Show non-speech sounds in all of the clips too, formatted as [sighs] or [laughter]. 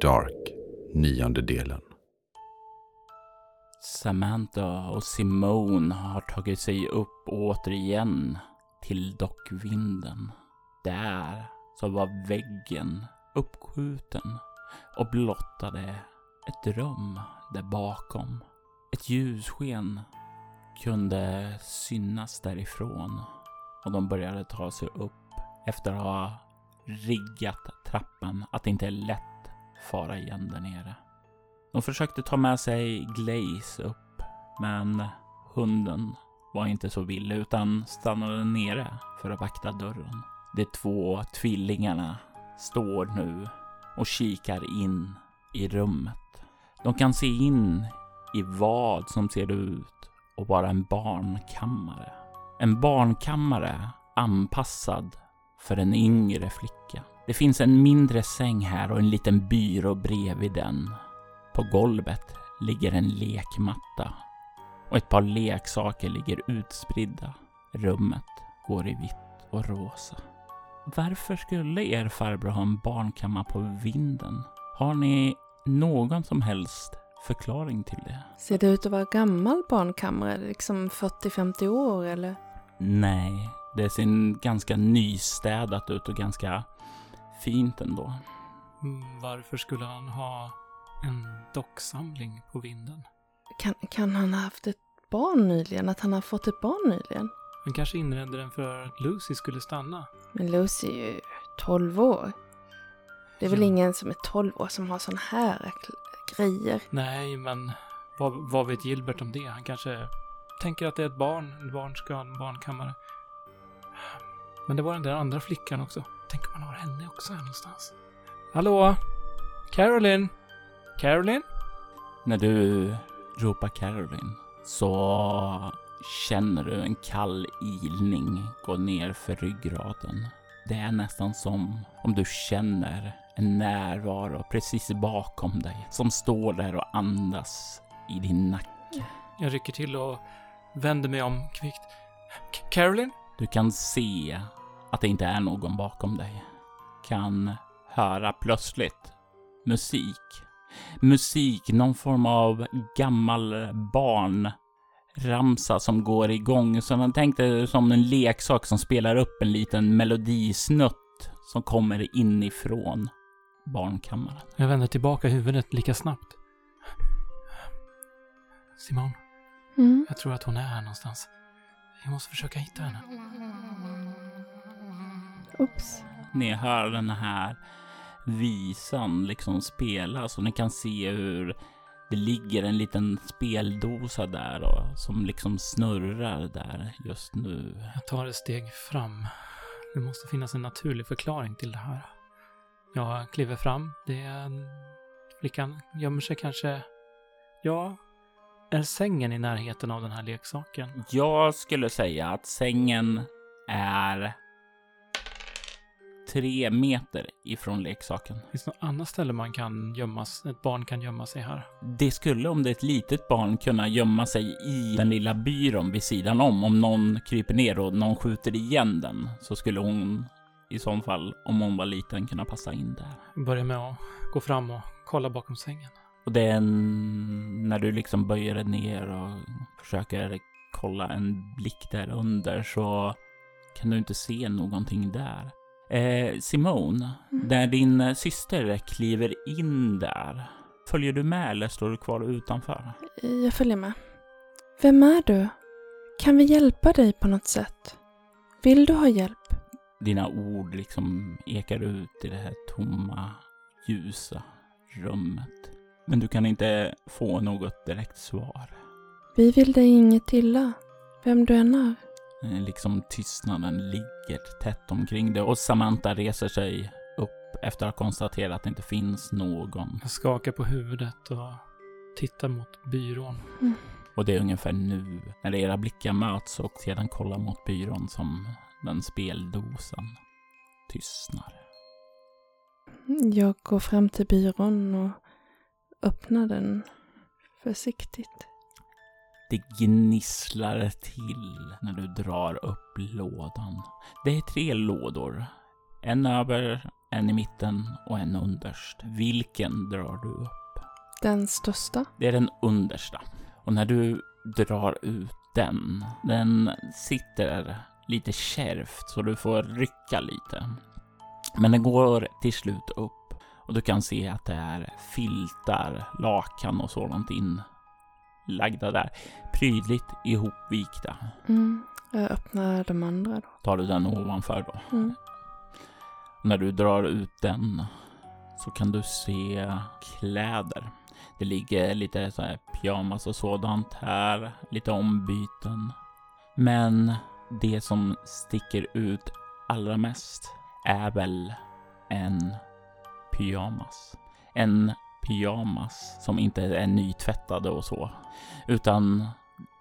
Dark Nionde delen. Samantha och Simone har tagit sig upp återigen till dockvinden. Där så var väggen uppskjuten och blottade ett rum där bakom. Ett ljussken kunde synas därifrån och de började ta sig upp efter att ha riggat trappan att det inte är lätt fara igen där nere. De försökte ta med sig Glaze upp, men hunden var inte så villig utan stannade nere för att vakta dörren. De två tvillingarna står nu och kikar in i rummet. De kan se in i vad som ser ut att vara en barnkammare. En barnkammare anpassad för en yngre flicka. Det finns en mindre säng här och en liten byrå bredvid den. På golvet ligger en lekmatta och ett par leksaker ligger utspridda. Rummet går i vitt och rosa. Varför skulle er farbror ha en barnkammare på vinden? Har ni någon som helst förklaring till det? Ser det ut att vara gammal barnkammare, liksom 40-50 år eller? Nej, det ser ganska nystädat ut och ganska fint ändå. Mm, Varför skulle han ha en docksamling på vinden? Kan, kan han ha haft ett barn nyligen? Att han har fått ett barn nyligen? Han kanske inredde den för att Lucy skulle stanna. Men Lucy är ju 12 år. Det är väl Ja. ingen som är 12 år som har såna här grejer. Nej, men vad, vad vet Gilbert om det? Han kanske tänker att det är ett barn. Ett barn ska ha en barnkammare. Men det var den där andra flickan också. Tänk om man har henne också här någonstans. Hallå? Caroline? Caroline? När du ropar Caroline så känner du en kall ilning gå ner för ryggraden. Det är nästan som om du känner en närvaro precis bakom dig som står där och andas i din nacke. Jag rycker till och vänder mig om kvickt. Caroline? Du kan se att det inte är någon bakom dig. Kan höra plötsligt musik. Musik, någon form av gammal barnramsa som går igång. Så man tänkte som en leksak som spelar upp en liten melodisnutt som kommer inifrån barnkammaren. Jag vänder tillbaka huvudet lika snabbt. Simon, Mm. jag tror att hon är här någonstans. Jag måste försöka hitta henne. Oops. Ni hör den här visan liksom spelas och ni kan se hur det ligger en liten speldosa där och, som liksom snurrar där just nu. Jag tar ett steg fram. Det måste finnas en naturlig förklaring till det här. Jag kliver fram. Det är en... Flickan gömmer sig kanske... Ja, är sängen i närheten av den här leksaken? Jag skulle säga att sängen är tre meter ifrån leksaken. Finns det något annat ställe man kan gömmas, ett barn kan gömma sig här? Det skulle om det är ett litet barn kunna gömma sig i den lilla byrån vid sidan om. Om någon kryper ner och någon skjuter igen den så skulle hon i så fall, om hon var liten, kunna passa in där. Jag börjar med att gå fram och kolla bakom sängen. Och det är en, när du liksom böjer dig ner och försöker kolla en blick där under så kan du inte se någonting där. Eh, Simone, Mm. där din syster kliver in där, följer du med eller står du kvar utanför? Jag följer med. Vem är du? Kan vi hjälpa dig på något sätt? Vill du ha hjälp? dina ord liksom ekar ut i det här tomma, ljusa rummet. Men du kan inte få något direkt svar. Vi vill dig inget illa, vem du än är. Eh, Liksom tystnaden ligger tätt omkring dig och Samantha reser sig upp efter att ha konstaterat att det inte finns någon. Jag skakar på huvudet och tittar mot byrån. Och det är ungefär nu, när era blickar möts och sedan kollar mot byrån som den speldosen tystnar. Jag går fram till byrån och öppnar den försiktigt. Det gnisslar till när du drar upp lådan. Det är tre lådor. En över, en i mitten och en underst. Vilken drar du upp? Den största. Det är den understa. Och när du drar ut den, den sitter lite kärvt så du får rycka lite. Men den går till slut upp och du kan se att det är filtar, lakan och sådant inlagda där. Prydligt ihopvikta. Mm. Jag öppnar de andra då. Tar du den ovanför då? Mm. När du drar ut den så kan du se kläder. Det ligger lite så här pyjamas och sådant här, lite ombyten. Men det som sticker ut allra mest är väl en pyjamas. En pyjamas som inte är nytvättad och så, utan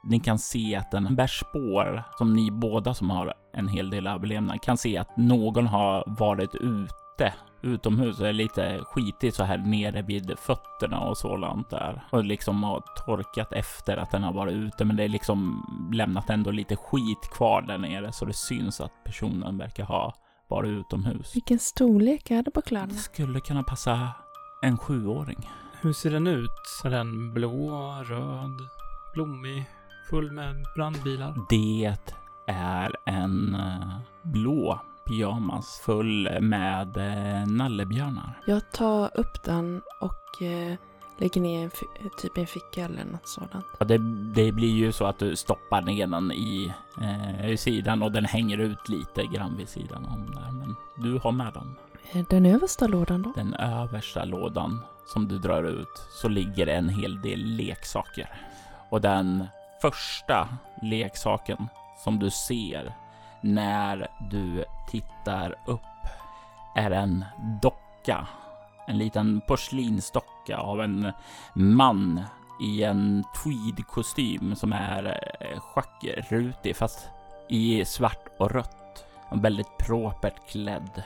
ni kan se att den bär spår som ni båda som har en hel del överlevnad kan se att någon har varit ute utomhus och är lite skitigt så här nere vid fötterna och sådant där och liksom har torkat efter att den har varit ute men det är liksom lämnat ändå lite skit kvar där nere så det syns att personen verkar ha varit utomhus. Vilken storlek är det på Det kläderna? skulle kunna passa en sjuåring. Hur ser den ut? Är den blå, röd, blommig, full med brandbilar? Det är en eh, blå pyjamas full med eh, nallebjörnar. Jag tar upp den och eh, lägger ner en typ i en ficka eller något sådant. Ja, det, det blir ju så att du stoppar ner den i, eh, i sidan och den hänger ut lite grann vid sidan om där. Men du har med den. Eh, den översta lådan då? Den översta lådan som du drar ut så ligger det en hel del leksaker. Och den första leksaken som du ser när du tittar upp är en docka. En liten porslinsdocka av en man i en tweedkostym som är eh, schackrutig fast i svart och rött. Och väldigt propert klädd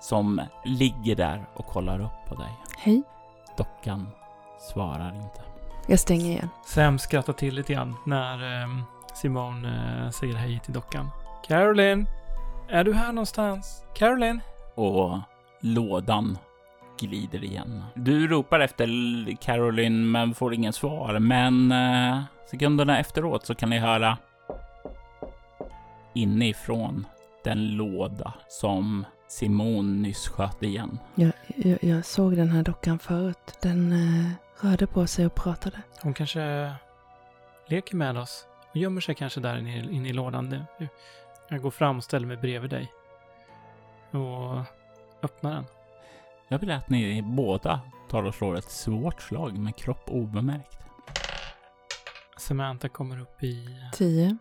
som ligger där och kollar upp på dig. Hej. Dockan svarar inte. Jag stänger igen. Sam skrattar till lite grann när ehm, Simon eh, säger hej till dockan. Caroline! Är du här någonstans? Caroline? Och lådan glider igen. Du ropar efter Caroline men får ingen svar. Men eh, sekunderna efteråt så kan ni höra inifrån den låda som Simon nyss sköt igen. Jag, jag, jag såg den här dockan förut. Den eh, rörde på sig och pratade. Hon kanske leker med oss och gömmer sig kanske där inne, i- inne i lådan. Jag går fram och ställer mig bredvid dig. Och öppnar den. Jag vill att ni båda tar och slår ett svårt slag med kropp obemärkt. Samantha kommer upp i Tio.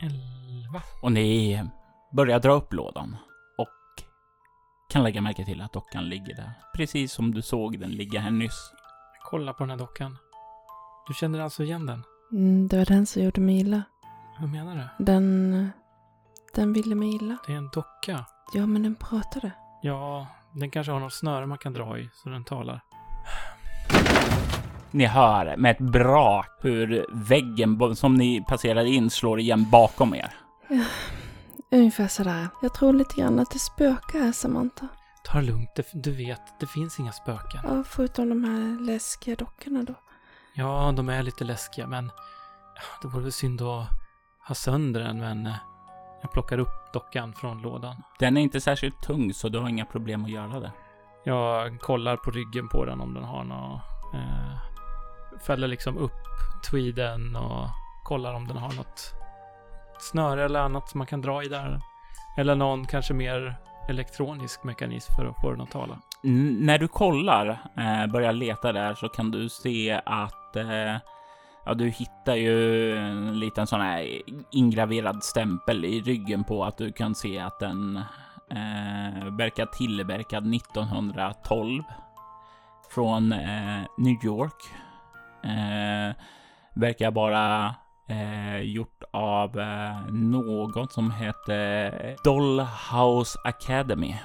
11. Och ni börjar dra upp lådan kan lägga märke till att dockan ligger där. Precis som du såg den ligga här nyss. Kolla på den här dockan. Du känner alltså igen den? Mm, det var den som gjorde mig illa. Vad menar du? Den... Den ville mig illa. Det är en docka. Ja, men den pratade. Ja, den kanske har något snöre man kan dra i så den talar. Ni hör med ett brak hur väggen som ni passerade in slår igen bakom er. Ungefär sådär. Jag tror lite grann att det spökar här, Samantha. Ta det lugnt, du vet, det finns inga spöken. Ja, förutom de här läskiga dockorna då. Ja, de är lite läskiga, men det vore väl synd att ha sönder den, men eh, jag plockar upp dockan från lådan. Den är inte särskilt tung så du har inga problem att göra det. Jag kollar på ryggen på den om den har något... Eh, fäller liksom upp tweeden och kollar om den har något snöre eller annat som man kan dra i där. Eller någon kanske mer elektronisk mekanism för att få den att tala. N- när du kollar, eh, börjar leta där så kan du se att eh, ja, du hittar ju en liten sån här ingraverad stämpel i ryggen på att du kan se att den eh, verkar tillverkad 1912 från eh, New York. Eh, verkar vara eh, gjort av eh, någon som heter Dollhouse Academy.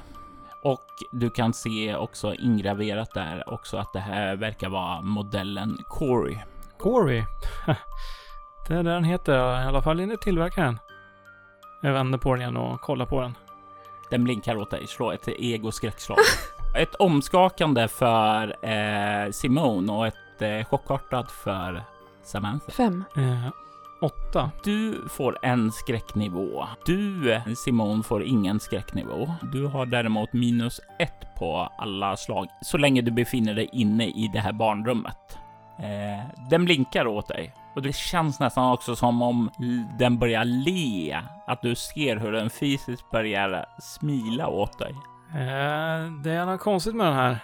Och du kan se också ingraverat där också att det här verkar vara modellen Corey. Corey. [laughs] det är det den heter, i alla fall enligt tillverkaren. Jag vänder på den igen och kollar på den. Den blinkar åt dig. Slå ett egoskräckslag. [laughs] ett omskakande för eh, Simone och ett eh, chockartat för Samantha. Fem. Eh, åtta. Du får en skräcknivå. Du, Simone, får ingen skräcknivå. Du har däremot minus ett på alla slag så länge du befinner dig inne i det här barnrummet. Eh, den blinkar åt dig och det känns nästan också som om den börjar le. Att du ser hur den fysiskt börjar smila åt dig. Eh, det är något konstigt med den här.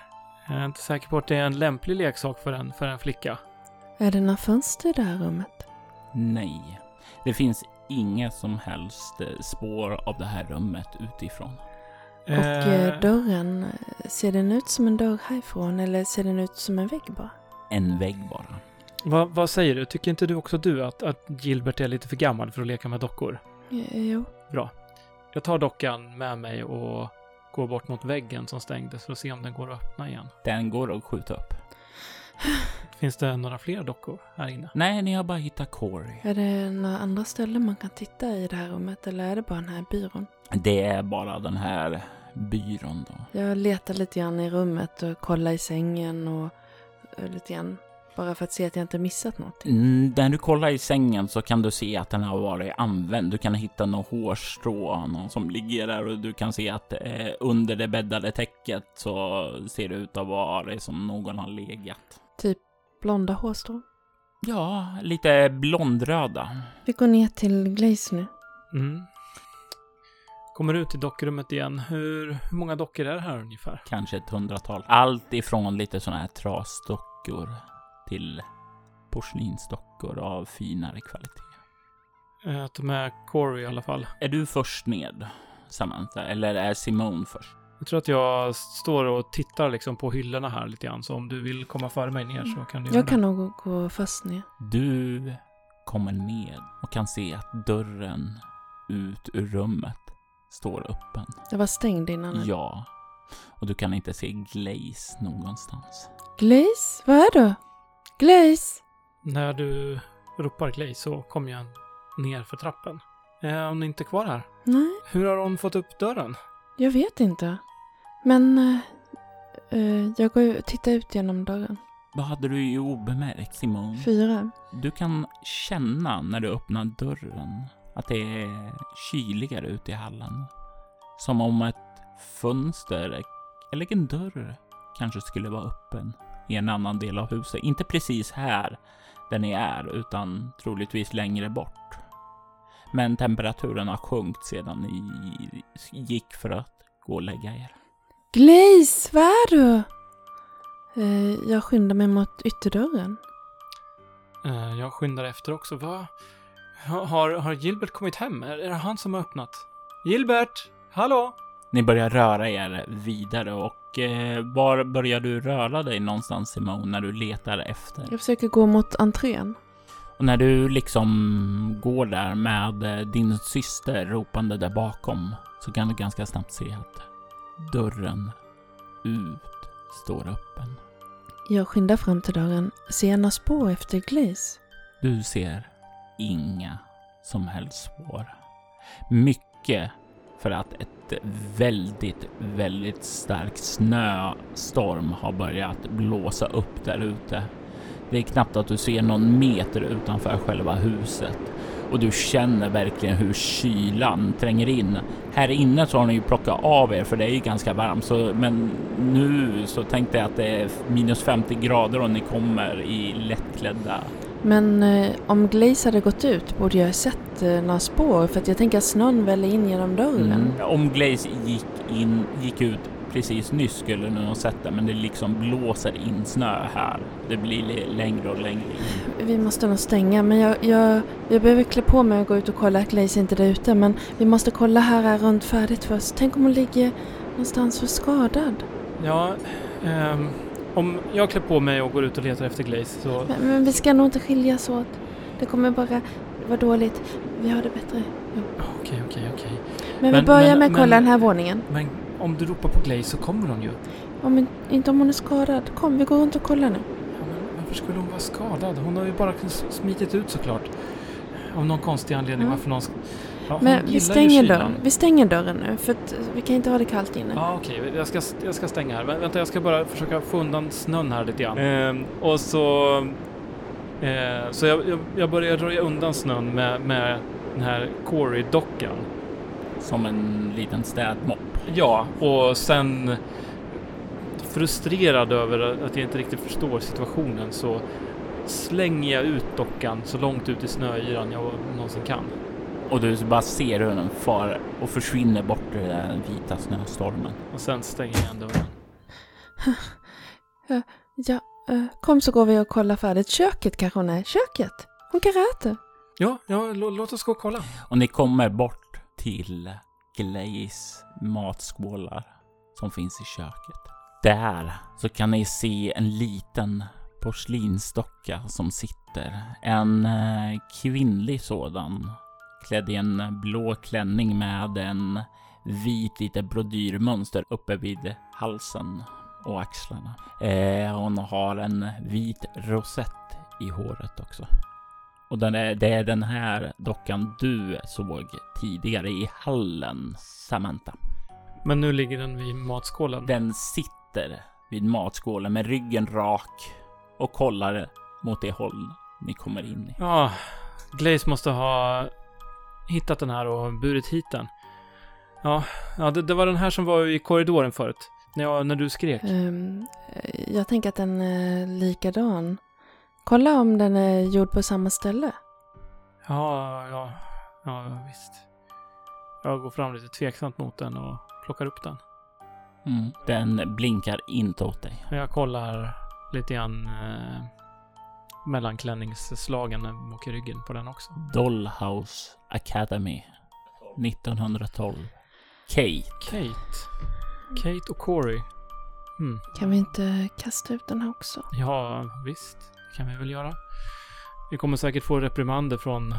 Jag är inte säker på att det är en lämplig leksak för en, för en flicka. Är det några fönster i det här rummet? Nej, det finns inga som helst eh, spår av det här rummet utifrån. Och eh, dörren, eh, ser den ut som en dörr härifrån eller ser den ut som en vägg bara? En vägg bara. vad, vad säger du? Tycker inte du också du att, att Gilbert är lite för gammal för att leka med dockor? Jo. Jag tar dockan med mig och går bort mot väggen som stängdes för att se om den går att öppna igen. Den går att skjuta upp. [sighs] [laughs] Finns det några fler dockor här inne? Nej, ni har bara hittat Corey. Är det några andra ställen man kan titta i det här rummet eller är det bara den här byrån? Det är bara den här byrån då. Jag letar lite grann i rummet och kollar i sängen och och lite grann. Bara för att se att jag inte missat någonting. Mm, när du kollar i sängen så kan du se att den har varit använd. Du kan hitta något hårstrå någon som ligger där och du kan se att eh, under det bäddade täcket så ser det ut att vara som någon har legat. Typ blonda hårstrån. Ja, lite blondröda. Vi går ner till Glaze nu. Mm. Kommer ut i dockrummet igen. Hur, hur många dockor är det här ungefär? Kanske ett hundratal. Allt ifrån lite sådana här trasdockor till porslinsdockor av finare kvalitet. Jag tar med Corey i alla fall. Är du först ned, Samantha, eller är Simone först? Jag tror att jag står och tittar liksom på hyllorna här lite grann. Så om du vill komma före mig ner så kan du Jag kan det. nog gå först ner. Du kommer ned och kan se att dörren ut ur rummet står öppen. Jag var stängd innan. eller? Ja, och du kan inte se Glaze någonstans. Glaze? Vad är du? Glaze? När du ropar Glaze så kommer jag ner för trappen. Är hon inte kvar här? Nej, Hur har hon fått upp dörren? Jag vet inte. Men eh, eh, jag går ut, tittar ut genom dörren. Vad hade du i obemärkt, Simone? Fyra. Du kan känna när du öppnar dörren att det är kyligare ute i hallen. Som om ett fönster eller en dörr kanske skulle vara öppen i en annan del av huset. Inte precis här där ni är, utan troligtvis längre bort. Men temperaturen har sjunkit sedan ni gick för att gå och lägga er. Glaze, vad är du? Eh, jag skyndar mig mot ytterdörren. Eh, Jag skyndar efter också. Vad? Har, har Gilbert kommit hem? Är är det han som har öppnat? Gilbert! Hallå? Ni börjar röra er vidare och eh, var börjar du röra dig någonstans Simone när du letar efter? Jag försöker gå mot entrén. Och när du liksom går där med eh, din syster ropande där bakom så kan du ganska snabbt se att dörren ut står öppen. Jag skyndar fram till dörren. Ser jag några spår efter Glaze? Du ser inga som helst spår. Mycket för att ett väldigt, väldigt stark snöstorm har börjat blåsa upp där ute. Det är knappt att du ser någon meter utanför själva huset och du känner verkligen hur kylan tränger in. Här inne så har ni ju plockat av er för det är ju ganska varmt, så, men nu så tänkte jag att det är minus 50 grader och ni kommer i lättklädda Men eh, om Glaze hade gått ut borde jag ha sett eh, några spår för att jag tänker att snön väller in genom dörren. Mm. Om Glaze gick in, gick ut precis nyss skulle du nog ha sett det, men det liksom blåser in snö här. Det blir li- längre och längre in. Vi måste nog stänga men jag, jag, jag behöver klä på mig och gå ut och kolla att Glaze inte är där ute men vi måste kolla här runt färdigt först. Tänk om hon ligger någonstans för skadad. Ja, ehm, om jag klär på mig och går ut och letar efter Glaze så... Men, men vi ska nog inte skiljas åt. Det kommer bara vara dåligt. Vi har det bättre. Okej, okej, okej. Men, Men- vi börjar men- med att kolla men- den här våningen. Men om du ropar på Glaze så kommer hon ju. Om, in- inte om hon är skadad. Kom, vi går runt och kollar nu. Ja, men varför skulle hon vara skadad? Hon har ju bara smitit ut såklart. Av någon konstig anledning Ja. varför någon... Ja, Men vi stänger dörren. Vi stänger dörren nu för att vi kan inte ha det kallt inne. Ja, okej. Jag, ska, jag ska stänga här. Vä- Vänta, jag ska bara försöka få undan snön här lite grann. Ehm, och så... Eh, så jag, jag, jag börjar röja undan snön med, med den här Corey-dockan. Som en liten städmopp. Ja, och sen frustrerad över att jag inte riktigt förstår situationen så slänger jag ut dockan så långt ut i snöyran jag någonsin kan. Och du bara ser hur den far och försvinner bort i den vita snöstormen. Och sen stänger jag igen dörren. Ja, eh, kom så går vi och kollar färdigt. Köket kanske hon är. Köket! Hon kanske äter. Ja, ja lå- låt oss gå och kolla. Och ni kommer bort till Glaze matskålar som finns i köket. Där så kan ni se en liten porslinsdocka som sitter. En eh, kvinnlig sådan. Klädd i en blå klänning med en vit lite brodyrmönster uppe vid halsen och axlarna. Eh, hon har en vit rosett i håret också. Och den är, det är den här dockan du såg tidigare i hallen, Samantha. Men nu ligger den vid matskålen. Den sitter vid matskålen med ryggen rak och kollar mot det håll ni kommer in i. Ja, Glaze måste ha hittat den här och burit hit den. Ja, ja det, det var den här som var i korridoren förut. När, jag, när du skrek. Eh, jag tänker att den är likadan. Kolla om den är gjord på samma ställe. Ja, ja, ja visst. Jag går fram lite tveksamt mot den och plockar upp den. Mm. Den blinkar inte åt dig. Jag kollar lite grann eh, mellanklänningsslagen och ryggen på den också. Dollhouse Academy 1912. Kate. Kate. Kate och Corey. Hmm. Kan vi inte kasta ut den här också? Ja, visst. Kan vi väl göra. Vi kommer säkert få reprimander från,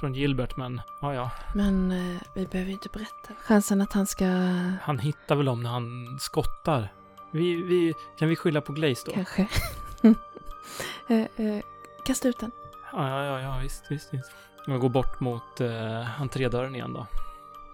från Gilbert, men ja, ja. Men eh, vi behöver ju inte berätta. Chansen att han ska... Han hittar väl dem när han skottar. Vi, vi, kan vi skylla på Glaze då? Kanske. [laughs] eh, eh, kasta ut den. Ja, ja, ja, ja visst, visst, visst. Jag går bort mot eh, entrédörren igen då.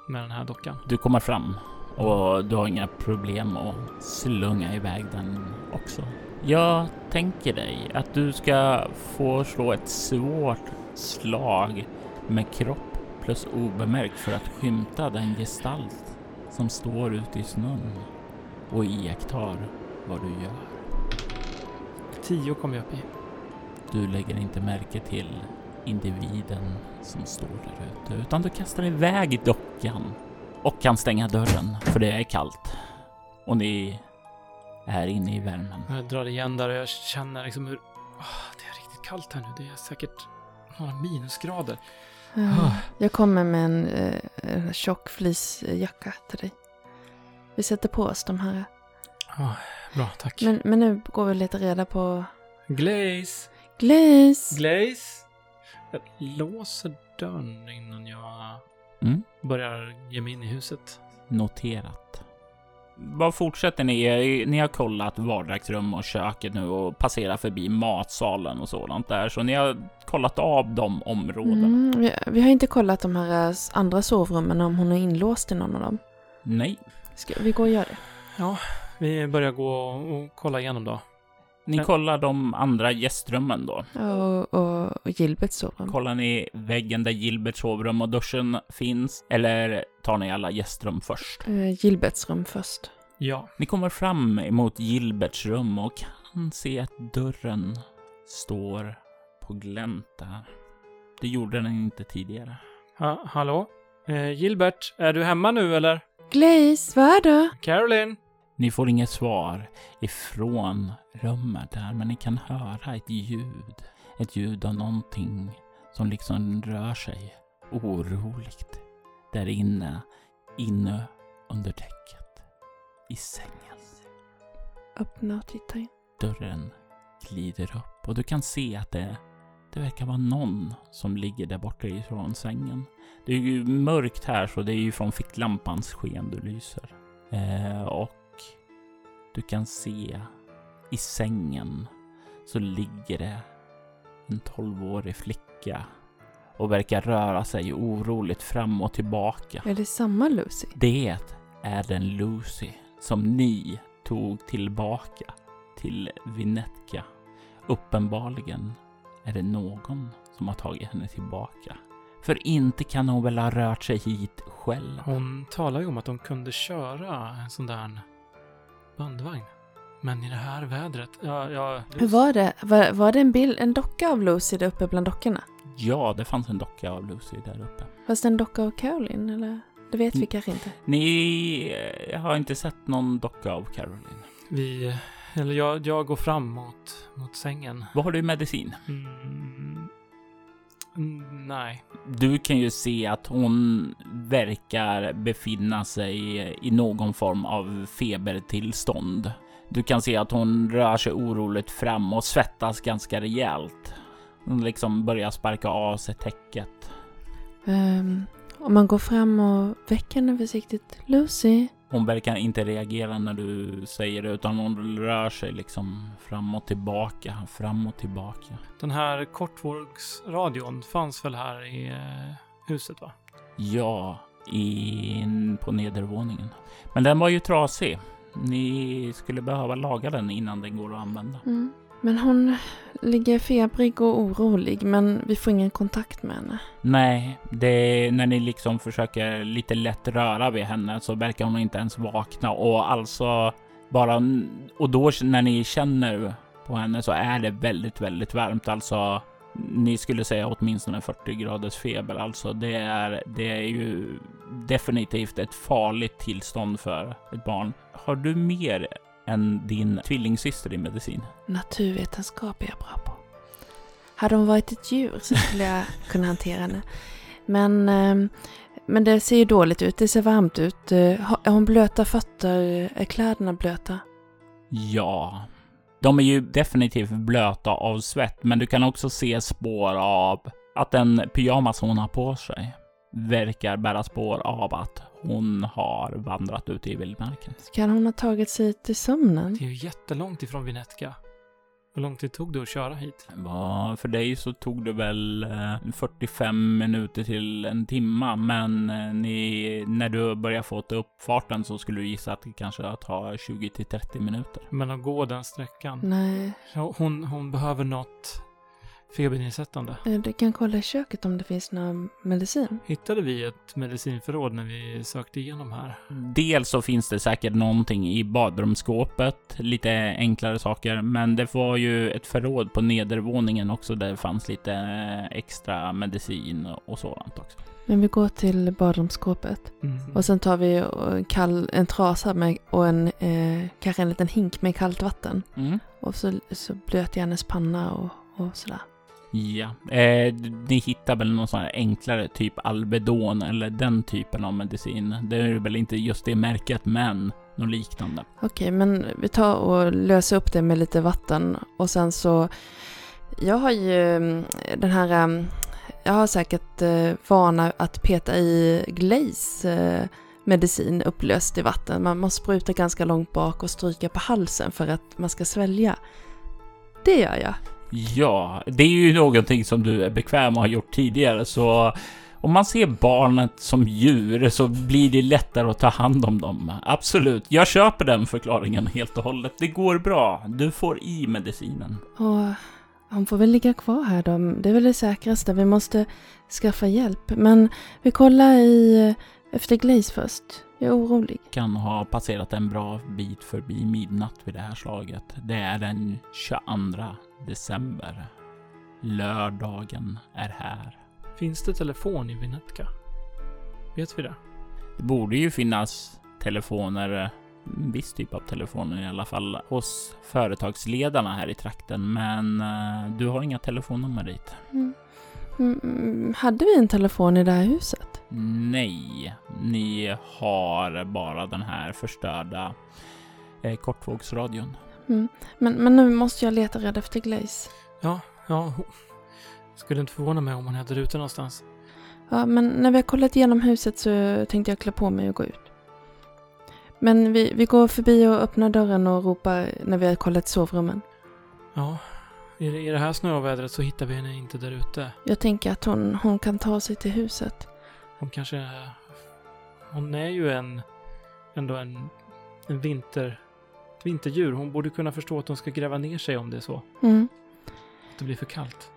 Med den här dockan. Du kommer fram och du har inga problem att slunga iväg den också. Jag tänker dig att du ska få slå ett svårt slag med kropp plus obemärkt för att skymta den gestalt som står ute i snön och iakttar vad du gör. Tio kom jag upp i. Du lägger inte märke till individen som står där ute utan du kastar iväg dockan och kan stänga dörren för det är kallt och ni är inne i värmen. Jag drar igen där och jag känner liksom hur... ah, det är riktigt kallt här nu. Det är säkert några minusgrader. Ah. jag kommer med en eh, tjock fleecejacka till dig. Vi sätter på oss de här. Ah, bra, tack. Men, men nu går vi lite reda på... Glaze! Glaze! Glaze! Jag låser dörren innan jag Mm. börjar ge mig in i huset. Noterat. Vad fortsätter ni? Ni har kollat vardagsrum och köket nu och passerat förbi matsalen och sådant där. Så ni har kollat av de områdena. Mm, vi, vi har inte kollat de här eh, andra sovrummen om hon är inlåst i någon av dem. Nej, Ska vi gå och göra det? Ja, vi börjar gå och kolla igenom då. Ni Men- kollar de andra gästrummen då. Ja, Och, och, och Gilberts sovrum. Kollar ni väggen där Gilberts sovrum och duschen finns? Eller tar ni alla gästrum först? Eh, Gilberts rum först. Ja. Ni kommer fram emot Gilberts rum och kan se att dörren står på på glänt där. Det gjorde den inte tidigare. Ha, hallå? Eh, Gilbert, är du hemma nu eller? Glaze, vad är det? Caroline? Ni får inget svar ifrån rummet där, men ni kan höra ett ljud. Ett ljud av någonting som liksom rör sig oroligt där inne, inne under täcket, i sängen. Öppna och titta in. Dörren glider upp och du kan se att det, det verkar vara någon som ligger där borta ifrån sängen. Det är ju mörkt här så det är ju från ficklampans sken du lyser. Eh, och du kan se i sängen så ligger det en tolvårig flicka och verkar röra sig oroligt fram och tillbaka. Är det samma Lucy? Det är den Lucy som ni tog tillbaka till Vinetka. Uppenbarligen är det någon som har tagit henne tillbaka. För inte kan hon väl ha rört sig hit själv? Hon talar ju om att de kunde köra en sån där bandvagn. Men i det här vädret, ja, ja... Hur var det? Var, var det en, bild, en docka av Lucy där uppe bland dockorna? Ja, det fanns en docka av Lucy där uppe. Fast en docka av Caroline, eller? Det vet vi Mm. kanske inte. Ni eh, har inte sett någon docka av Caroline. Vi... Eller jag, jag går fram mot, mot sängen. Vad har du i medicin? Mm, nej. Du kan ju se att hon verkar befinna sig i någon form av febertillstånd. Du kan se att hon rör sig oroligt fram och svettas ganska rejält. Hon liksom börjar sparka av sig täcket. Ehm, om man går fram och väcker henne försiktigt. Lucy? Hon verkar inte reagera när du säger det utan hon rör sig liksom fram och tillbaka, fram och tillbaka. Den här kortvågsradion fanns väl här i eh, huset va? Ja, in på nedervåningen. Men den var ju trasig. Ni skulle behöva laga den innan den går att använda. Mm. Men hon ligger febrig och orolig, men vi får ingen kontakt med henne. Nej, det är när ni liksom försöker lite lätt röra vid henne så verkar hon inte ens vakna och alltså bara och då när ni känner på henne så är det väldigt, väldigt varmt. Alltså, ni skulle säga åtminstone 40 graders feber. Alltså, det är, det är ju definitivt ett farligt tillstånd för ett barn. Har du mer än din tvillingsyster i medicin? Naturvetenskap är jag bra på. Hade hon varit ett djur så skulle jag [laughs] kunna hantera henne. Men, ehm, men det ser ju dåligt ut, det ser varmt ut. Eh, Är hon blöta fötter? Är kläderna blöta? Ja, de är ju definitivt blöta av svett, men du kan också se spår av att den pyjamas hon har på sig verkar bära spår av att hon har vandrat ute i vildmarken. Kan hon ha tagit sig till sömnen? Det är ju jättelångt ifrån Vinetka. Hur lång tid tog det att köra hit? Ja, för dig så tog det väl eh, 45 minuter till en timma, men eh, ni, när du börjar få upp farten så skulle du gissa att det kanske tar 20 till 30 minuter. Men att gå den sträckan. Nej, Hon, hon behöver något febernedsättande. eh, du kan kolla i köket om det finns någon medicin. Hittade vi ett medicinförråd när vi sökte igenom här? Dels så finns det säkert någonting i badrumsskåpet, lite enklare saker, men det var ju ett förråd på nedervåningen också där det fanns lite extra medicin och sådant också. Men vi går till badrumsskåpet. Mm. Och sen tar vi en, kall, en trasa med, och en, eh, kanske en liten hink med kallt vatten. Mm. Och så, så blöter jag hennes panna och, och sådär. Ja, eh, ni hittar väl någon sån här enklare typ Alvedon eller den typen av medicin. Det är väl inte just det märket, men något liknande. Okej, men vi tar och löser upp det med lite vatten. Och sen så... Jag har ju mm, den här... Mm, jag har säkert eh, vana att peta i glaze eh, medicin upplöst i vatten. Man måste spruta ganska långt bak och stryka på halsen för att man ska svälja. Det gör jag. Ja, det är ju någonting som du är bekväm och har gjort tidigare, så om man ser barnet som djur så blir det lättare att ta hand om dem. Absolut, jag köper den förklaringen helt och hållet. Det går bra. Du får i medicinen. Och hon får väl ligga kvar här då. Det är väl det säkraste. Vi måste skaffa hjälp. Men vi kollar i, efter glaze först. Jag är orolig. Kan ha passerat en bra bit förbi midnatt vid det här slaget. Det är den 22 december. Lördagen är här. Finns det telefon i Vinetka? Vet vi det? Det borde ju finnas telefoner, en viss typ av telefoner i alla fall, hos företagsledarna här i trakten. Men eh, du har inga telefonnummer dit. Mm. Mm, hade vi en telefon i det här huset? Nej, ni har bara den här förstörda eh, kortvågsradion. Mm. Men, men nu måste jag leta rädd efter Glaze. Ja, ja. Skulle inte förvåna mig om hon är där ute någonstans. Ja, men när vi har kollat igenom huset så tänkte jag klä på mig och gå ut. Men vi, vi går förbi och öppnar dörren och ropar när vi har kollat sovrummen. Ja, i, det- i det här snövädret så hittar vi henne inte där ute. Jag tänker att hon, hon kan ta sig till huset. Hon kanske... Hon är ju en... Ändå en... En vinter... Vinterdjur. Hon borde kunna förstå att hon ska gräva ner sig om det är så. Mm. Att det blir för kallt.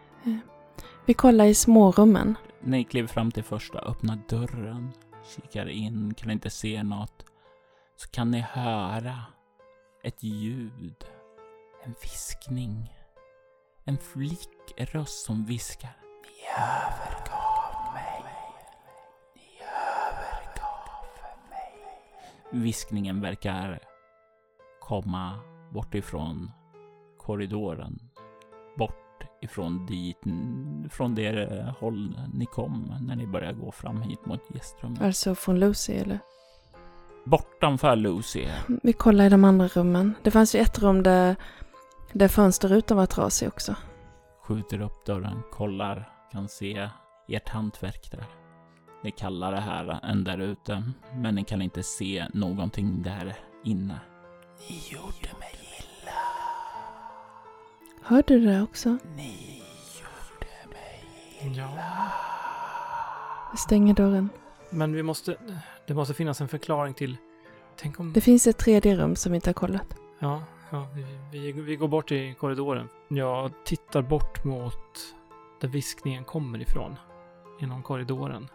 Vi kollar i smårummen. Ni kliver fram till första, öppnar dörren, kikar in, kan inte se något. Så kan ni höra ett ljud, en viskning. En flickröst som viskar. Ni övergav mig. Ni övergav mig. Viskningen verkar komma bort ifrån korridoren. Bort ifrån dit, från det håll ni kom när ni började gå fram hit mot gästrummet. Alltså från Lucy eller? Bortanför Lucy. Vi kollar i de andra rummen. Det fanns ju ett rum där, där fönsterrutan var trasig också. Skjuter upp dörren, kollar, kan se ert hantverk där. Det är kallare här än där ute, men ni kan inte se någonting där inne. Ni gjorde mig illa. Hörde du det också? Ni gjorde mig Ja. Jag stänger dörren. Men vi måste... Det måste finnas en förklaring till... Tänk om... Det finns ett tredje rum som vi inte har kollat. Ja, ja vi, vi, vi går bort i korridoren. Jag tittar bort mot där viskningen kommer ifrån. Genom korridoren.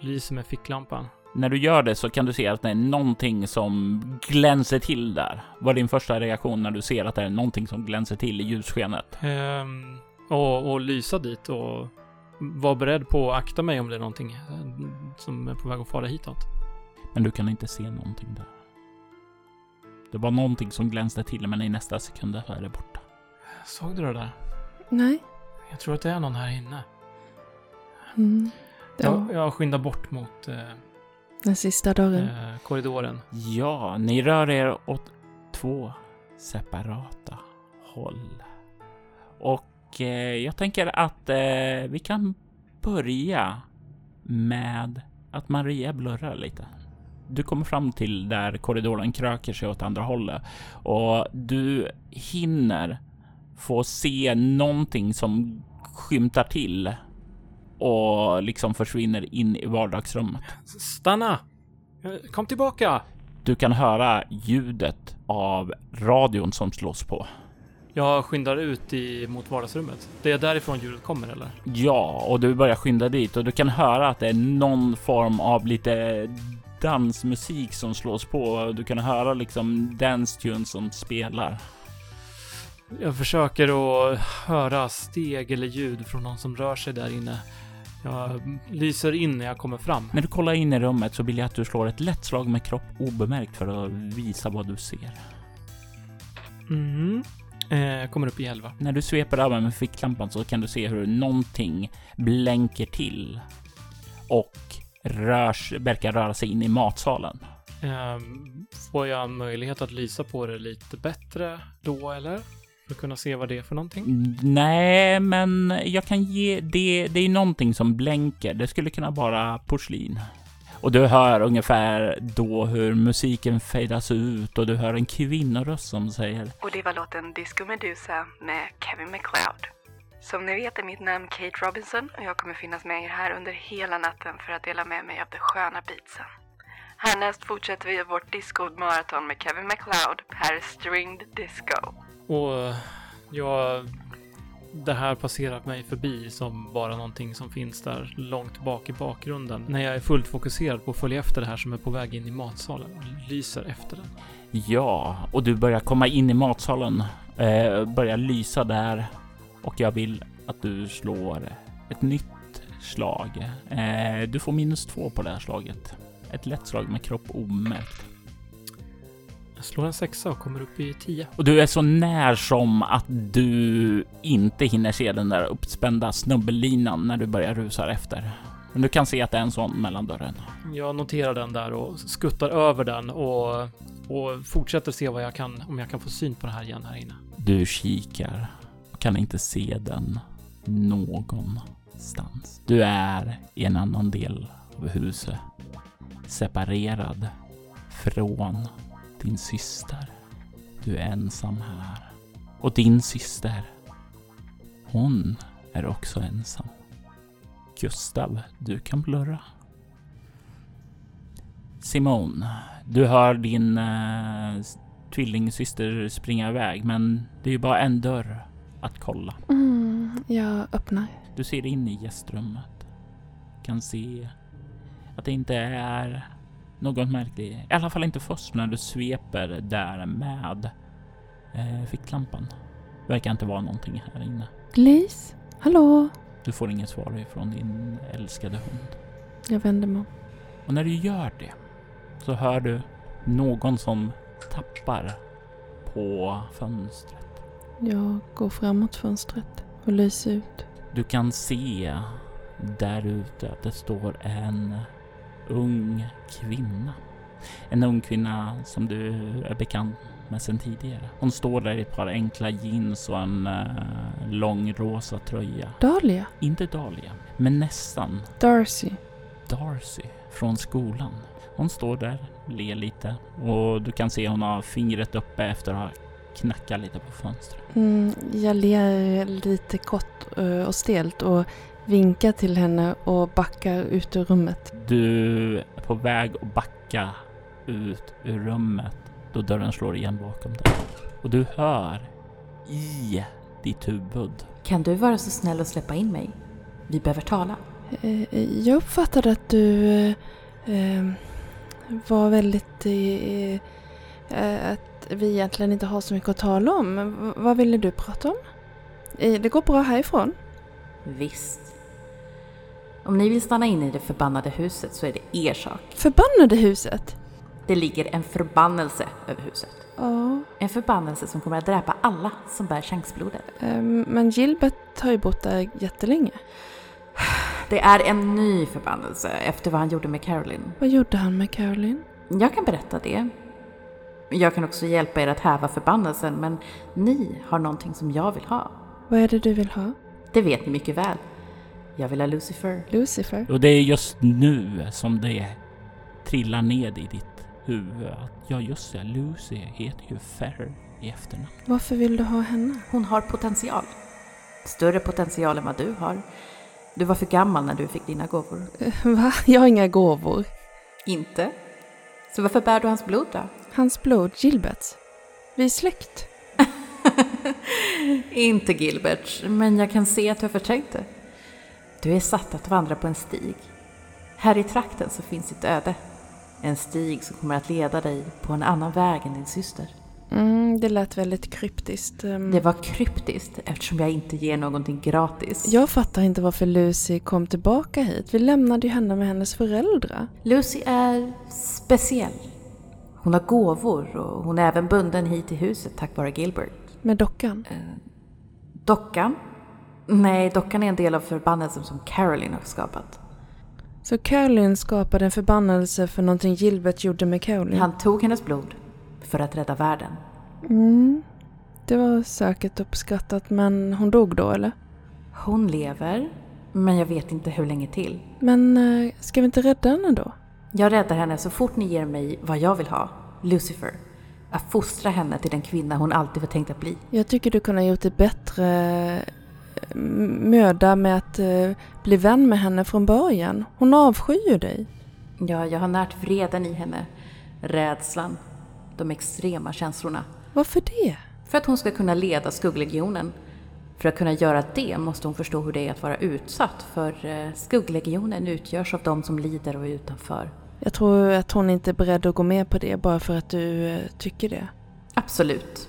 Lyser med ficklampan. När du gör det så kan du se att det är någonting som glänser till där. Vad är din första reaktion när du ser att det är någonting som glänser till i ljusskenet? Ehm, och, och lysa dit och vara beredd på att akta mig om det är någonting eh, som är på väg att fara hitåt. Men du kan inte se någonting där. Det var någonting som glänste till, men i nästa sekund så är det borta. Såg du det där? Nej. Jag tror att det är någon här inne. Mm. Ja, Jag, jag skyndar bort mot eh, den sista dörren. eh, korridoren. Ja, ni rör er åt två separata håll. Och eh, jag tänker att eh, vi kan börja med att Maria blurrar lite. Du kommer fram till där korridoren kröker sig åt andra hållet och du hinner få se någonting som skymtar till och liksom försvinner in i vardagsrummet. Stanna! Kom tillbaka! Du kan höra ljudet av radion som slås på. Jag skyndar ut i, mot vardagsrummet. Det är därifrån ljudet kommer eller? Ja, och du börjar skynda dit och du kan höra att det är någon form av lite dansmusik som slås på. Du kan höra liksom dance tunes som spelar. Jag försöker att höra steg eller ljud från någon som rör sig där inne. Jag lyser in när jag kommer fram. När du kollar in i rummet så vill jag att du slår ett lätt slag med kropp obemärkt för att visa vad du ser. Mm. Eh, jag kommer upp i 11. När du sveper över med ficklampan så kan du se hur någonting blänker till och rörs, verkar röra sig in i matsalen. Eh, får jag en möjlighet att lysa på det lite bättre då eller? För att kunna se vad det är för någonting? Nej, men jag kan ge det. Det är någonting som blänker. Det skulle kunna vara porslin. Och du hör ungefär då hur musiken fejdas ut och du hör en kvinnoröst som säger Och det var låten Disco Medusa med Kevin MacLeod. Som ni vet är mitt namn Kate Robinson och jag kommer finnas med er här under hela natten för att dela med mig av de sköna beatsen. Härnäst fortsätter vi vårt disco-maraton med Kevin MacLeod, är Stringed Disco. Och jag... Det här passerar mig förbi som bara någonting som finns där långt bak i bakgrunden. När jag är fullt fokuserad på att följa efter det här som är på väg in i matsalen. Lyser efter den. ja, och du börjar komma in i matsalen, eh, börjar lysa där och jag vill att du slår ett nytt slag. Eh, du får minus två på det här slaget. Ett lätt slag med kropp omärkt. Jag slår en sexa och kommer upp i tio. Och du är så när som att du inte hinner se den där uppspända snubbellinan när du börjar rusa efter. Men du kan se att det är en sån mellan dörren. Jag noterar den där och skuttar över den och, och fortsätter se vad jag kan, om jag kan få syn på det här igen här inne. Du kikar och kan inte se den någonstans. Du är i en annan del av huset. Separerad från din syster. Du är ensam här. Och din syster, hon är också ensam. Gustav, du kan blurra. Simone, du hör din eh, tvillingsyster springa iväg, men det är ju bara en dörr att kolla. Mm, jag öppnar. Du ser in i gästrummet. Kan se att det inte är något märkligt. I alla fall inte först när du sveper där med eh, ficklampan. Verkar inte vara någonting här inne. Lis? Hallå? Du får inget svar ifrån din älskade hund. Jag vänder mig om. Och när du gör det så hör du någon som tappar på fönstret. Jag går framåt fönstret och lyser ut. Du kan se där ute att det står en ung kvinna. En ung kvinna som du är bekant med sedan tidigare. Hon står där i ett par enkla jeans och en uh, lång rosa tröja. Dahlia? Inte Dahlia, men nästan Darcy? Darcy från skolan. Hon står där, ler lite och du kan se hon har fingret uppe efter att ha knackat lite på fönstret. Mm, jag ler lite kort eh, och stelt och vinkar till henne och backar ut ur rummet. Du är på väg att backa ut ur rummet då dörren slår igen bakom dig. Och du hör i ditt huvud. Kan du vara så snäll och släppa in mig? Vi behöver tala. Eh, Jag uppfattade att du eh, eh, var väldigt... eh, eh, att vi egentligen inte har så mycket att tala om. Vad ville du prata om? Eh, Det går bra härifrån. Visst. Om ni vill stanna inne i det förbannade huset så är det er sak. Förbannade huset! Det ligger en förbannelse över huset. Ja, En förbannelse som kommer att dräpa alla som bär chanksblodet. eh, men Gilbert har ju bott där jättelänge. Det är en ny förbannelse efter vad han gjorde med Caroline. Vad gjorde han med Caroline? Jag kan berätta det. Jag kan också hjälpa er att häva förbannelsen, men ni har någonting som jag vill ha. Vad är det du vill ha? Det vet ni mycket väl. Jag vill ha Lucifer. Lucifer? Och det är just nu som det trillar ned i ditt huvud att ja just det, Lucy heter ju Ferrer i efternamn. Varför vill du ha henne? Hon har potential. Större potential än vad du har. Du var för gammal när du fick dina gåvor. Eh, Va? Jag har inga gåvor. Inte? Så varför bär du hans blod då? Hans blod, Gilberts. Vi är släkt. [laughs] Inte Gilbert, men jag kan se att du har förträngt det. Du är satt att vandra på en stig. Här i trakten så finns ett öde. En stig som kommer att leda dig på en annan väg än din syster. Mm, det lät väldigt kryptiskt. Ehm, Det var kryptiskt eftersom jag inte ger någonting gratis. Jag fattar inte varför Lucy kom tillbaka hit. Vi lämnade ju henne med hennes föräldrar. Lucy är speciell. Hon har gåvor och hon är även bunden hit till huset tack vare Gilbert. Med dockan. Dockan? Nej, dockan är en del av förbannelsen som Caroline har skapat. Så Caroline skapade en förbannelse för någonting Gilbert gjorde med Caroline. Han tog hennes blod för att rädda världen. Mm, det var säkert uppskattat, men hon dog då eller? Hon lever, men jag vet inte hur länge till. Men eh, ska vi inte rädda henne då? Jag räddar henne så fort ni ger mig vad jag vill ha, Lucifer. Att fostra henne till den kvinna hon alltid var tänkt att bli. Jag tycker du kunde ha gjort ett bättre eh, möda med att eh, bli vän med henne från början. Hon avskyr ju dig. Ja, jag har närt vreden i henne. Rädslan. De extrema känslorna. Varför det? För att hon ska kunna leda skugglegionen. För att kunna göra det måste hon förstå hur det är att vara utsatt, för eh, skugglegionen utgörs av de som lider och är utanför. Jag tror att hon inte är beredd att gå med på det bara för att du eh, tycker det. Absolut.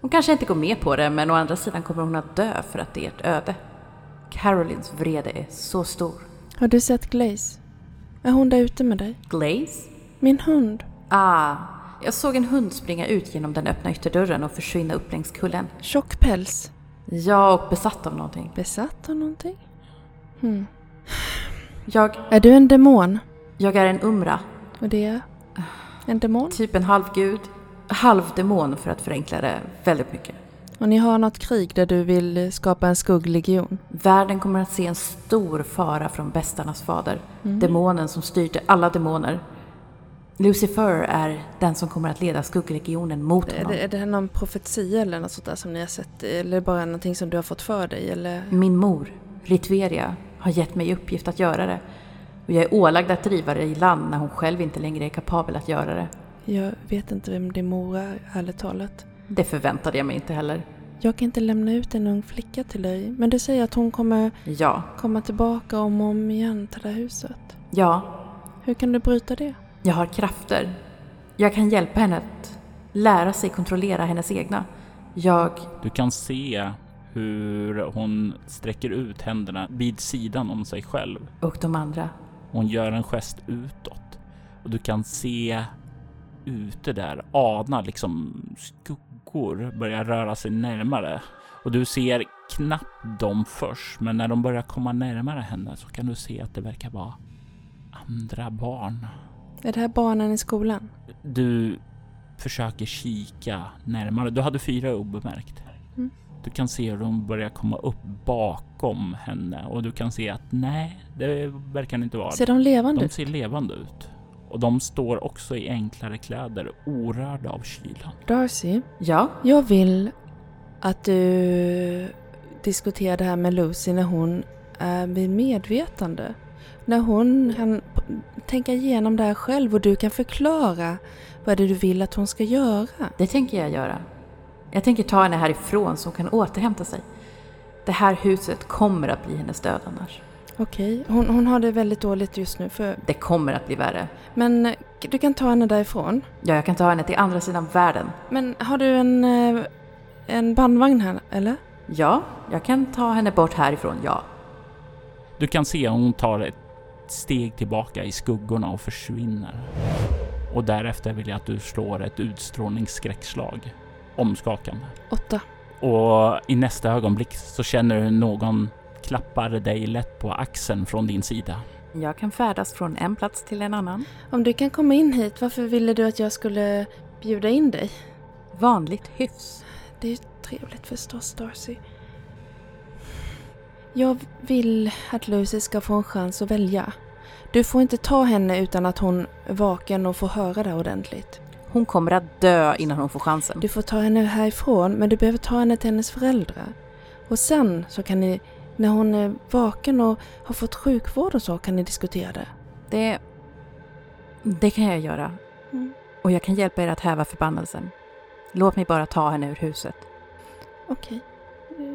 Hon kanske inte går med på det, men å andra sidan kommer hon att dö för att det är ett öde. Carolines vrede är så stor. Har du sett Glaze? Är hon där ute med dig? Glaze? Min hund. Ah, jag såg en hund springa ut genom den öppna ytterdörren och försvinna upp längs kullen. Tjock päls. Ja, och besatt av någonting. Besatt av någonting? Hmm. Jag, Är du en demon? Jag är en Umra. Och det är? En demon? Typ en halvgud. Halvdemon för att förenkla det väldigt mycket. Och ni har något krig där du vill skapa en skugglegion? Världen kommer att se en stor fara från bästarnas fader. Mm. Demonen som styrde alla demoner. Lucifer är den som kommer att leda skugglegionen mot Är honom. det, är det någon profetia eller något sånt där som ni har sett? Eller är bara någonting som du har fått för dig? Eller? Min mor, Ritveria, har gett mig uppgift att göra det. Och jag är ålagd att driva det i land när hon själv inte längre är kapabel att göra det. Jag vet inte vem din mor är, ärligt talat. Det förväntade jag mig inte heller. Jag kan inte lämna ut en ung flicka till dig. Men du säger att hon kommer Ja, komma tillbaka om och om igen till det här huset. ja, Hur kan du bryta det? jag har krafter. Jag kan hjälpa henne att lära sig kontrollera hennes egna. Jag... Du kan se hur hon sträcker ut händerna vid sidan om sig själv. och de andra. Hon gör en gest utåt och du kan se ute där, ana liksom skuggor börja röra sig närmare. Och du ser knappt dem först, men när de börjar komma närmare henne så kan du se att det verkar vara andra barn. Är det här barnen i skolan? Du försöker kika närmare. Du hade fyra obemärkt. Du kan se hur de börjar komma upp bakom henne och du kan se att nej, det verkar inte vara Ser de levande De ut? ser levande ut. Och de står också i enklare kläder, orörda av kylan. Darcy, Ja, jag vill att du diskuterar det här med Lucy när hon är vid medvetande. När hon kan tänka igenom det här själv och du kan förklara vad det är du vill att hon ska göra. det tänker jag göra. Jag tänker ta henne härifrån så hon kan återhämta sig. Det här huset kommer att bli hennes död annars. Okej, hon, hon har det väldigt dåligt just nu. För, Det kommer att bli värre. men eh, du kan ta henne därifrån. Ja, jag kan ta henne till andra sidan världen. Men har du en, eh, en bandvagn här, eller? Ja, jag kan ta henne bort härifrån, ja. Du kan se hon tar ett steg tillbaka i skuggorna och försvinner. Och därefter vill jag att du slår ett utstrålningsskräckslag. Omskakande. Åtta. Och i nästa ögonblick så känner du någon klappar dig lätt på axeln från din sida. Jag kan färdas från en plats till en annan. Om du kan komma in hit, varför ville du att jag skulle bjuda in dig? Vanligt hyfs. Det är trevligt förstås, Darcy. Jag vill att Lucy ska få en chans att välja. Du får inte ta henne utan att hon är vaken och får höra det ordentligt. Hon kommer att dö innan hon får chansen. Du får ta henne härifrån, men du behöver ta henne till hennes föräldrar. Och sen så kan ni, när hon är vaken och har fått sjukvård och så, kan ni diskutera det. Det... Det kan jag göra. Mm. Och jag kan hjälpa er att häva förbannelsen. Låt mig bara ta henne ur huset. Okej,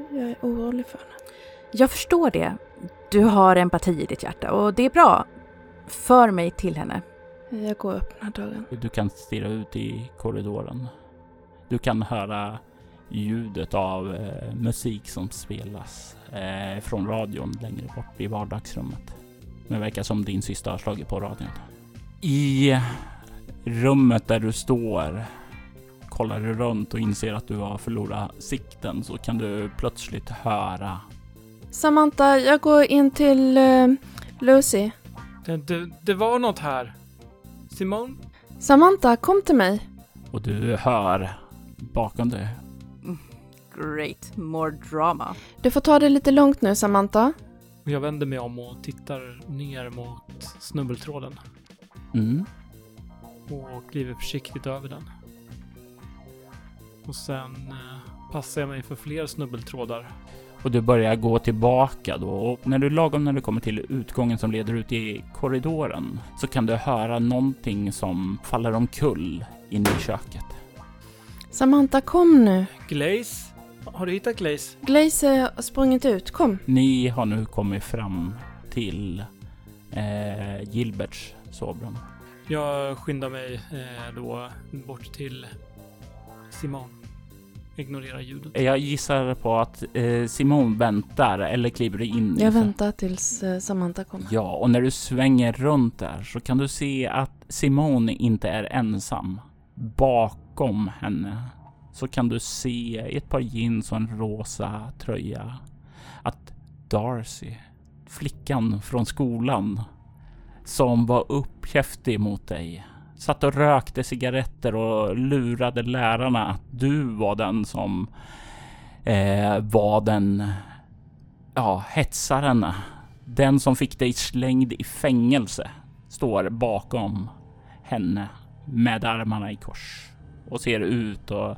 jag är orolig för henne. Jag förstår det. Du har empati i ditt hjärta och det är bra. För mig till henne. Jag går och öppnar dörren. Du kan stirra ut i korridoren. Du kan höra ljudet av eh, musik som spelas eh, från radion längre bort i vardagsrummet. Men det verkar som din syster har slagit på radion. I rummet där du står kollar du runt och inser att du har förlorat sikten så kan du plötsligt höra Samantha, jag går in till eh, Lucy. Det, det, det var något här. Simone? Samantha, kom till mig. och du hör bakom dig Great, more drama. Du får ta det lite lugnt nu, Samantha. Jag vänder mig om och tittar ner mot snubbeltråden mm. och kliver försiktigt över den. Och sen eh, passar jag mig för fler snubbeltrådar. Och du börjar gå tillbaka då och när du lagom när du kommer till utgången som leder ut i korridoren så kan du höra någonting som faller omkull inne i köket. Samantha, kom nu. Glaze? Har du hittat Glaze? Glaze har sprungit ut. Kom. Ni har nu kommit fram till eh, Gilberts sovrum. Jag skyndar mig eh, då bort till Simon. Ignorera ljudet. Jag gissar på att eh, Simon väntar eller kliver in. Jag väntar tills eh, Samantha kommer. Ja, och när du svänger runt där så kan du se att Simone inte är ensam. Bakom henne så kan du se i ett par jeans och en rosa tröja att Darcy, flickan från skolan som var uppkäftig mot dig, satt och rökte cigaretter och lurade lärarna att du var den som eh, var den ja, hetsaren den som fick dig slängd i fängelse står bakom henne med armarna i kors och ser ut och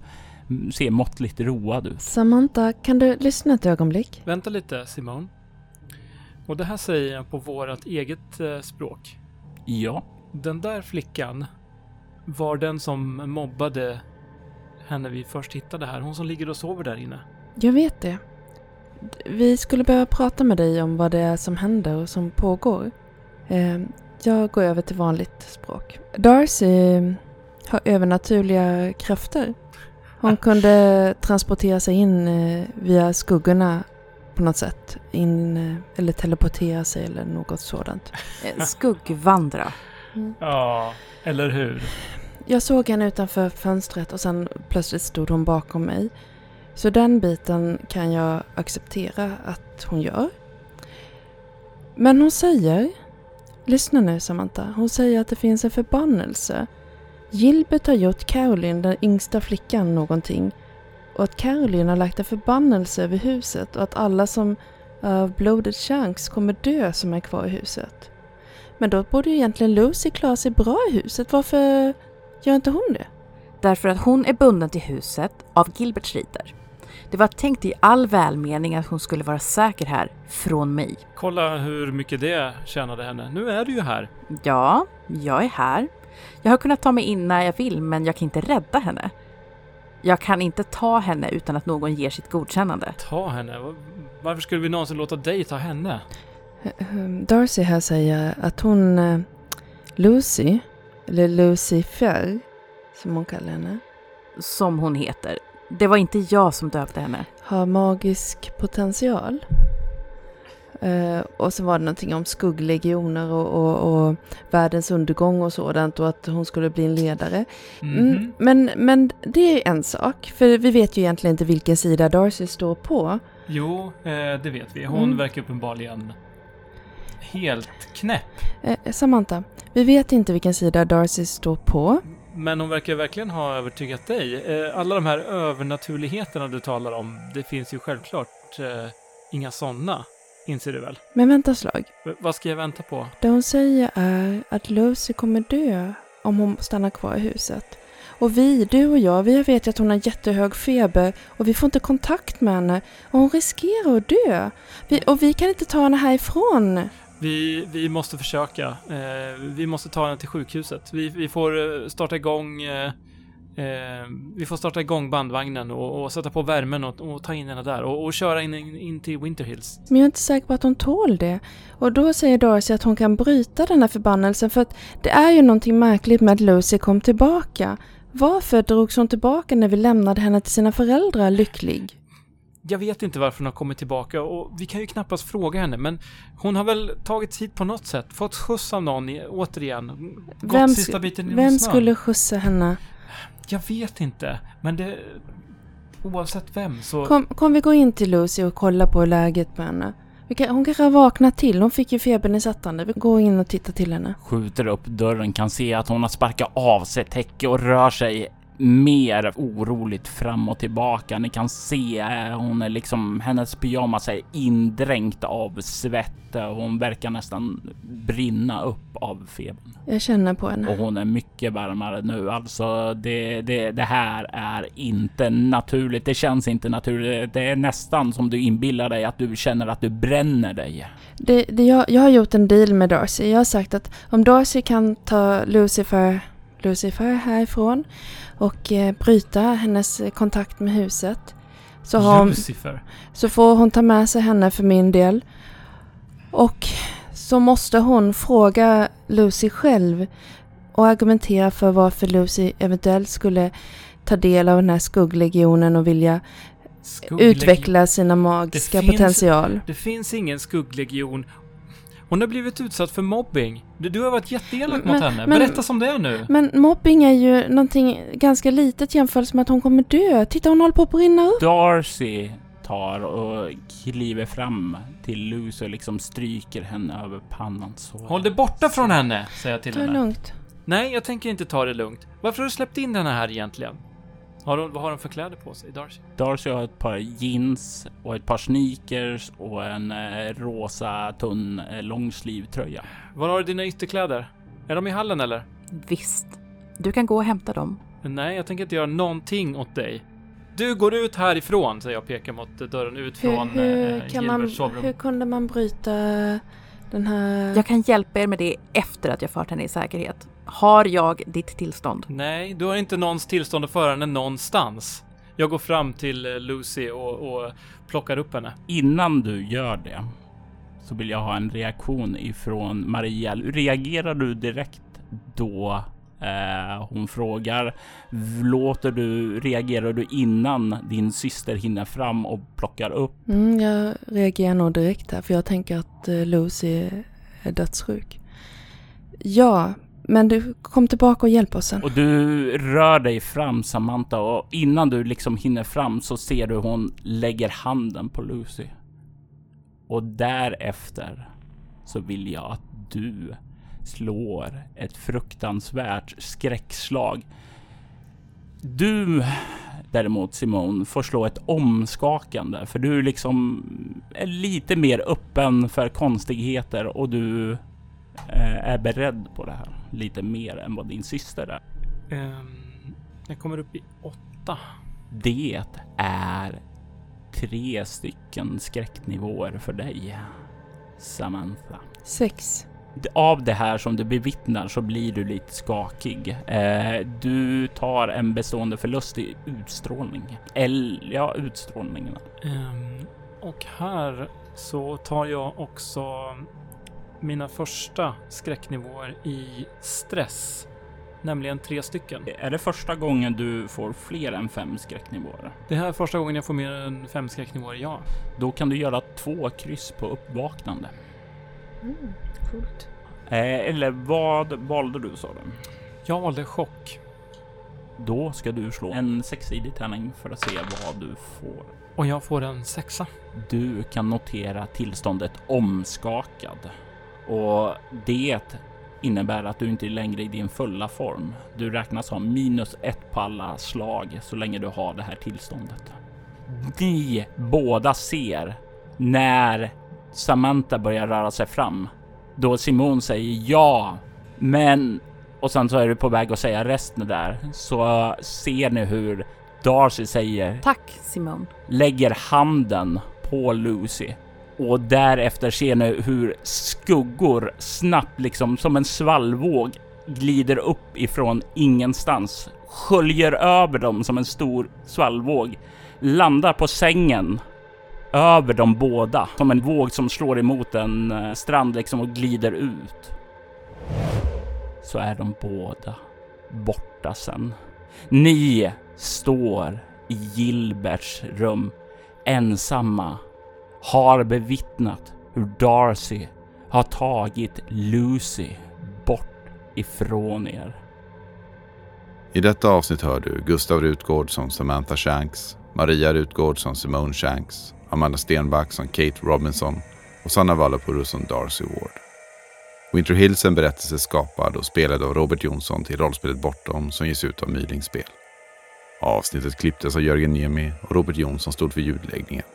mm, ser måttligt road ut. Samantha, kan du lyssna ett ögonblick? Vänta lite Simone. Och det här säger jag på vårt eget eh, språk. Ja, Den där flickan var den som mobbade henne vi först hittade här. Hon som ligger och sover där inne. Jag vet det. Vi skulle behöva prata med dig om vad det är som händer och som pågår. Eh, Jag går över till vanligt språk. Darcy har övernaturliga krafter. Hon kunde transportera sig in eh, via skuggorna på något sätt. In, eh, eller teleportera sig eller något sådant. Eh, Skuggvandra. Ja, eller hur? Jag såg henne utanför fönstret och sen plötsligt stod hon bakom mig. Så den biten kan jag acceptera att hon gör. Men hon säger, lyssna nu Samantha, hon säger att det finns en förbannelse. Gilbert har gjort Caroline, den yngsta flickan, någonting. Och att Caroline har lagt en förbannelse över huset och att alla som är av blodet chans kommer dö som är kvar i huset. Men då borde ju egentligen Lucy klara sig bra i huset. Varför Gör inte hon det? Därför att hon är bunden till huset av Gilberts riter. Det var tänkt i all välmening att hon skulle vara säker här, från mig. Kolla hur mycket det tjänade henne. Nu är du ju här. Ja, jag är här. Jag har kunnat ta mig in när jag vill, men jag kan inte rädda henne. Jag kan inte ta henne utan att någon ger sitt godkännande. Ta henne. Varför skulle vi någonsin låta dig ta henne? Ehm, Darcy här säger att hon, eh, Lucy, eller Lucifer, som hon kallar henne, Som hon heter. Det var inte jag som döpte henne. har magisk potential. Eh, och så var det någonting om skugglegioner och, och, och världens undergång och sådant och att hon skulle bli en ledare. Mhm. Mm, men, men det är en sak, för vi vet ju egentligen inte vilken sida Darcy står på. Jo, eh, det vet vi. Hon Mm. verkar uppenbarligen helt knäpp. Eh, Samantha, vi vet inte vilken sida Darcy står på. Men hon verkar verkligen ha övertygat dig. Eh, alla de här övernaturligheterna du talar om, det finns ju självklart eh, inga sådana. Inser du väl? Men vänta slag. V- vad ska jag vänta på? Det hon säger är att Lucy kommer dö om hon stannar kvar i huset. Och vi, du och jag, vi vet ju att hon har jättehög feber och vi får inte kontakt med henne. Och hon riskerar att dö. Vi, och vi kan inte ta henne härifrån. Vi, vi måste försöka. Eh, vi måste ta henne till sjukhuset. Vi, vi får eh, starta igång eh, eh, vi får starta igång bandvagnen och, och sätta på värmen och, och ta in henne där och, och köra in, in, in till Winter Hills. Men jag är inte säker på att hon tål det. Och då säger Darcy att hon kan bryta den här förbannelsen för att det är ju någonting märkligt med att Lucy kom tillbaka. Varför drogs hon tillbaka när vi lämnade henne till sina föräldrar lycklig? Jag vet inte varför hon har kommit tillbaka och vi kan ju knappast fråga henne men hon har väl tagits hit på något sätt, fått skjuts av någon i, återigen. Gått Vem, sista biten genom vem snön. skulle skjutsa henne? Jag vet inte, men det... Oavsett vem så... Kom, kom vi gå in till Lucy och kolla på läget med henne. Kan, hon kanske har vaknat till. Hon fick ju febernedsättande. Vi går in och tittar till henne. Skjuter upp dörren, kan se att hon har sparkat av sig täcke och rör sig mer oroligt fram och tillbaka. Ni kan se eh, hon är liksom, hennes pyjamas är indränkt av svett och hon verkar nästan brinna upp av febern. Jag känner på henne. Och hon är mycket varmare nu. Alltså det, det, det här är inte naturligt. Det känns inte naturligt. Det är nästan som du inbillar dig att du känner att du bränner dig. Det, det, jag, jag har gjort en deal med Darcy. Jag har sagt att om Darcy kan ta Lucifer, Lucifer härifrån och eh, bryta hennes kontakt med huset så, har hon, så får hon ta med sig henne för min del. Och så måste hon fråga Lucy själv och argumentera för varför Lucy eventuellt skulle ta del av den här skugglegionen och vilja Skugglegion. utveckla sina magiska finns- potential. Det finns ingen skugglegion. Hon har blivit utsatt för mobbing. Du, du har varit jätteelak mot henne. men- Berätta som det är nu. Men mobbing är ju någonting ganska litet jämfört med att hon kommer dö. Titta, hon håller på att brinna upp. Darcy tar och kliver fram till Lucy och liksom stryker henne över pannan. Så Håll dig borta från henne, säger jag till Ta det henne. lugnt. Nej, jag tänker inte ta det lugnt. Varför har du släppt in henne här egentligen? Har hon, vad har hon för kläder på sig, Darcy? Darcy har ett par jeans och ett par sneakers och en eh, rosa tunn eh, långsleeve-tröja. Var har du dina ytterkläder? Är de i hallen eller? Visst, du kan gå och hämta dem. Nej, jag tänker inte göra någonting åt dig. Du går ut härifrån, säger jag och pekar mot dörren ut Hur, från hur, eh, kan man, sovrum. hur kunde man bryta den här... Jag kan hjälpa er med det efter att jag fört henne i säkerhet. Har jag ditt tillstånd? Nej, du har inte någons tillstånd att föra henne någonstans. Jag går fram till eh, Lucy och, och plockar upp henne. Innan du gör det så vill jag ha en reaktion ifrån Maria. Reagerar du direkt då eh, hon frågar? Låter du, reagerar du innan din syster hinner fram och plockar upp? Mm, jag reagerar nog direkt här för jag tänker att eh, Lucy är dödssjuk. Ja, men du kom tillbaka och hjälp oss sen. Och du rör dig fram Samantha och innan du liksom hinner fram så ser du hon lägger handen på Lucy. Och därefter så vill jag att du slår ett fruktansvärt skräckslag. Du däremot Simon får slå ett omskakande för du liksom är lite mer öppen för konstigheter och du är beredd på det här lite mer än vad din syster är. Ehm, jag kommer upp i åtta. Det är tre stycken skräcknivåer för dig, Samantha. Sex. Av det här som du bevittnar så blir du lite skakig. Eh, du tar en bestående förlust i utstrålning. Eller ja, utstrålningen. Ehm, och här så tar jag också mina första skräcknivåer i stress. Nämligen tre stycken. Är det första gången du får fler än fem skräcknivåer? Det här är första gången jag får mer än fem skräcknivåer, ja. Då kan du göra två kryss på uppvaknande. Mm, coolt. Eh, eller vad valde du sa du? Jag valde chock. Då ska du slå en sexsidig tärning för att se vad du får. Och jag får en sexa. Du kan notera tillståndet omskakad och det innebär att du inte är längre i din fulla form. Du räknas ha minus ett på alla slag så länge du har det här tillståndet. Ni båda ser när Samantha börjar röra sig fram. Då Simon säger ja, men och sen så är du på väg att säga resten där så ser ni hur Darcy säger Tack Simone. lägger handen på Lucy och därefter ser ni hur skuggor snabbt, liksom som en svallvåg, glider upp ifrån ingenstans, sköljer över dem som en stor svallvåg, landar på sängen över dem båda som en våg som slår emot en eh, strand liksom och glider ut. Så är de båda borta sen. Ni står i Gilberts rum ensamma har bevittnat hur Darcy har tagit Lucy bort ifrån er. I detta avsnitt hör du Gustav Rutgård som Samantha Shanks, Maria Rutgård som Simone Shanks, Amanda Stenback som Kate Robinson och Sanna Vallapuro som Darcy Ward. Winter Hills är en berättelse skapad och spelad av Robert Jonsson till rollspelet Bortom som ges ut av Mylingspel. Avsnittet klipptes av Jörgen Niemi och Robert Jonsson stod för ljudläggningen.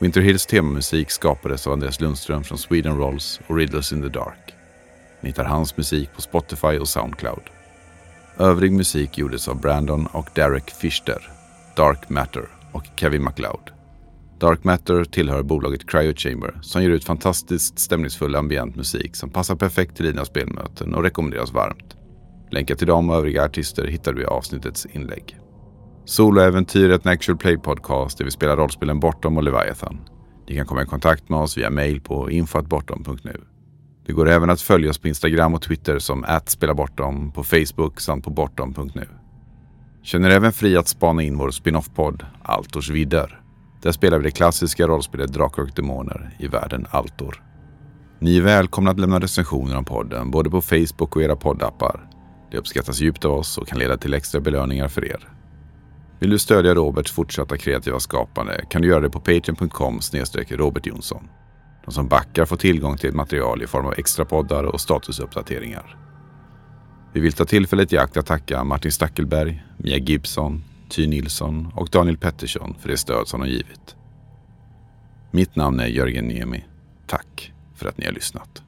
Winter Hills temamusik skapades av Andreas Lundström från Sweden Rolls och Riddles in the Dark. Ni hittar hans musik på Spotify och Soundcloud. Övrig musik gjordes av Brandon och Derek Fischer, Dark Matter och Kevin MacLeod. Dark Matter tillhör bolaget Cryo Chamber som ger ut fantastiskt stämningsfull ambient musik som passar perfekt till dina spelmöten och rekommenderas varmt. Länkar till dem och övriga artister hittar du i avsnittets inlägg. Soloäventyret, en actual play podcast där vi spelar rollspelen Bortom och Leviathan. Ni kan komma i kontakt med oss via mail på infoatbortom.nu. Det går även att följa oss på Instagram och Twitter som @spelabortom, på Facebook samt på bortom.nu. Känner även fri att spana in vår spin-off-podd Altors vidder. Där spelar vi det klassiska rollspelet Drakar och Demoner i världen Altor. Ni är välkomna att lämna recensioner om podden både på Facebook och era poddappar. Det uppskattas djupt av oss och kan leda till extra belöningar för er. Vill du stödja Roberts fortsatta kreativa skapande kan du göra det på patreon.com robertjonsson. De som backar får tillgång till material i form av extra poddar och statusuppdateringar. Vi vill ta tillfället i akt att tacka Martin Stackelberg, Mia Gibson, Ty Nilsson och Daniel Pettersson för det stöd som de givit. Mitt namn är Jörgen Niemi. Tack för att ni har lyssnat.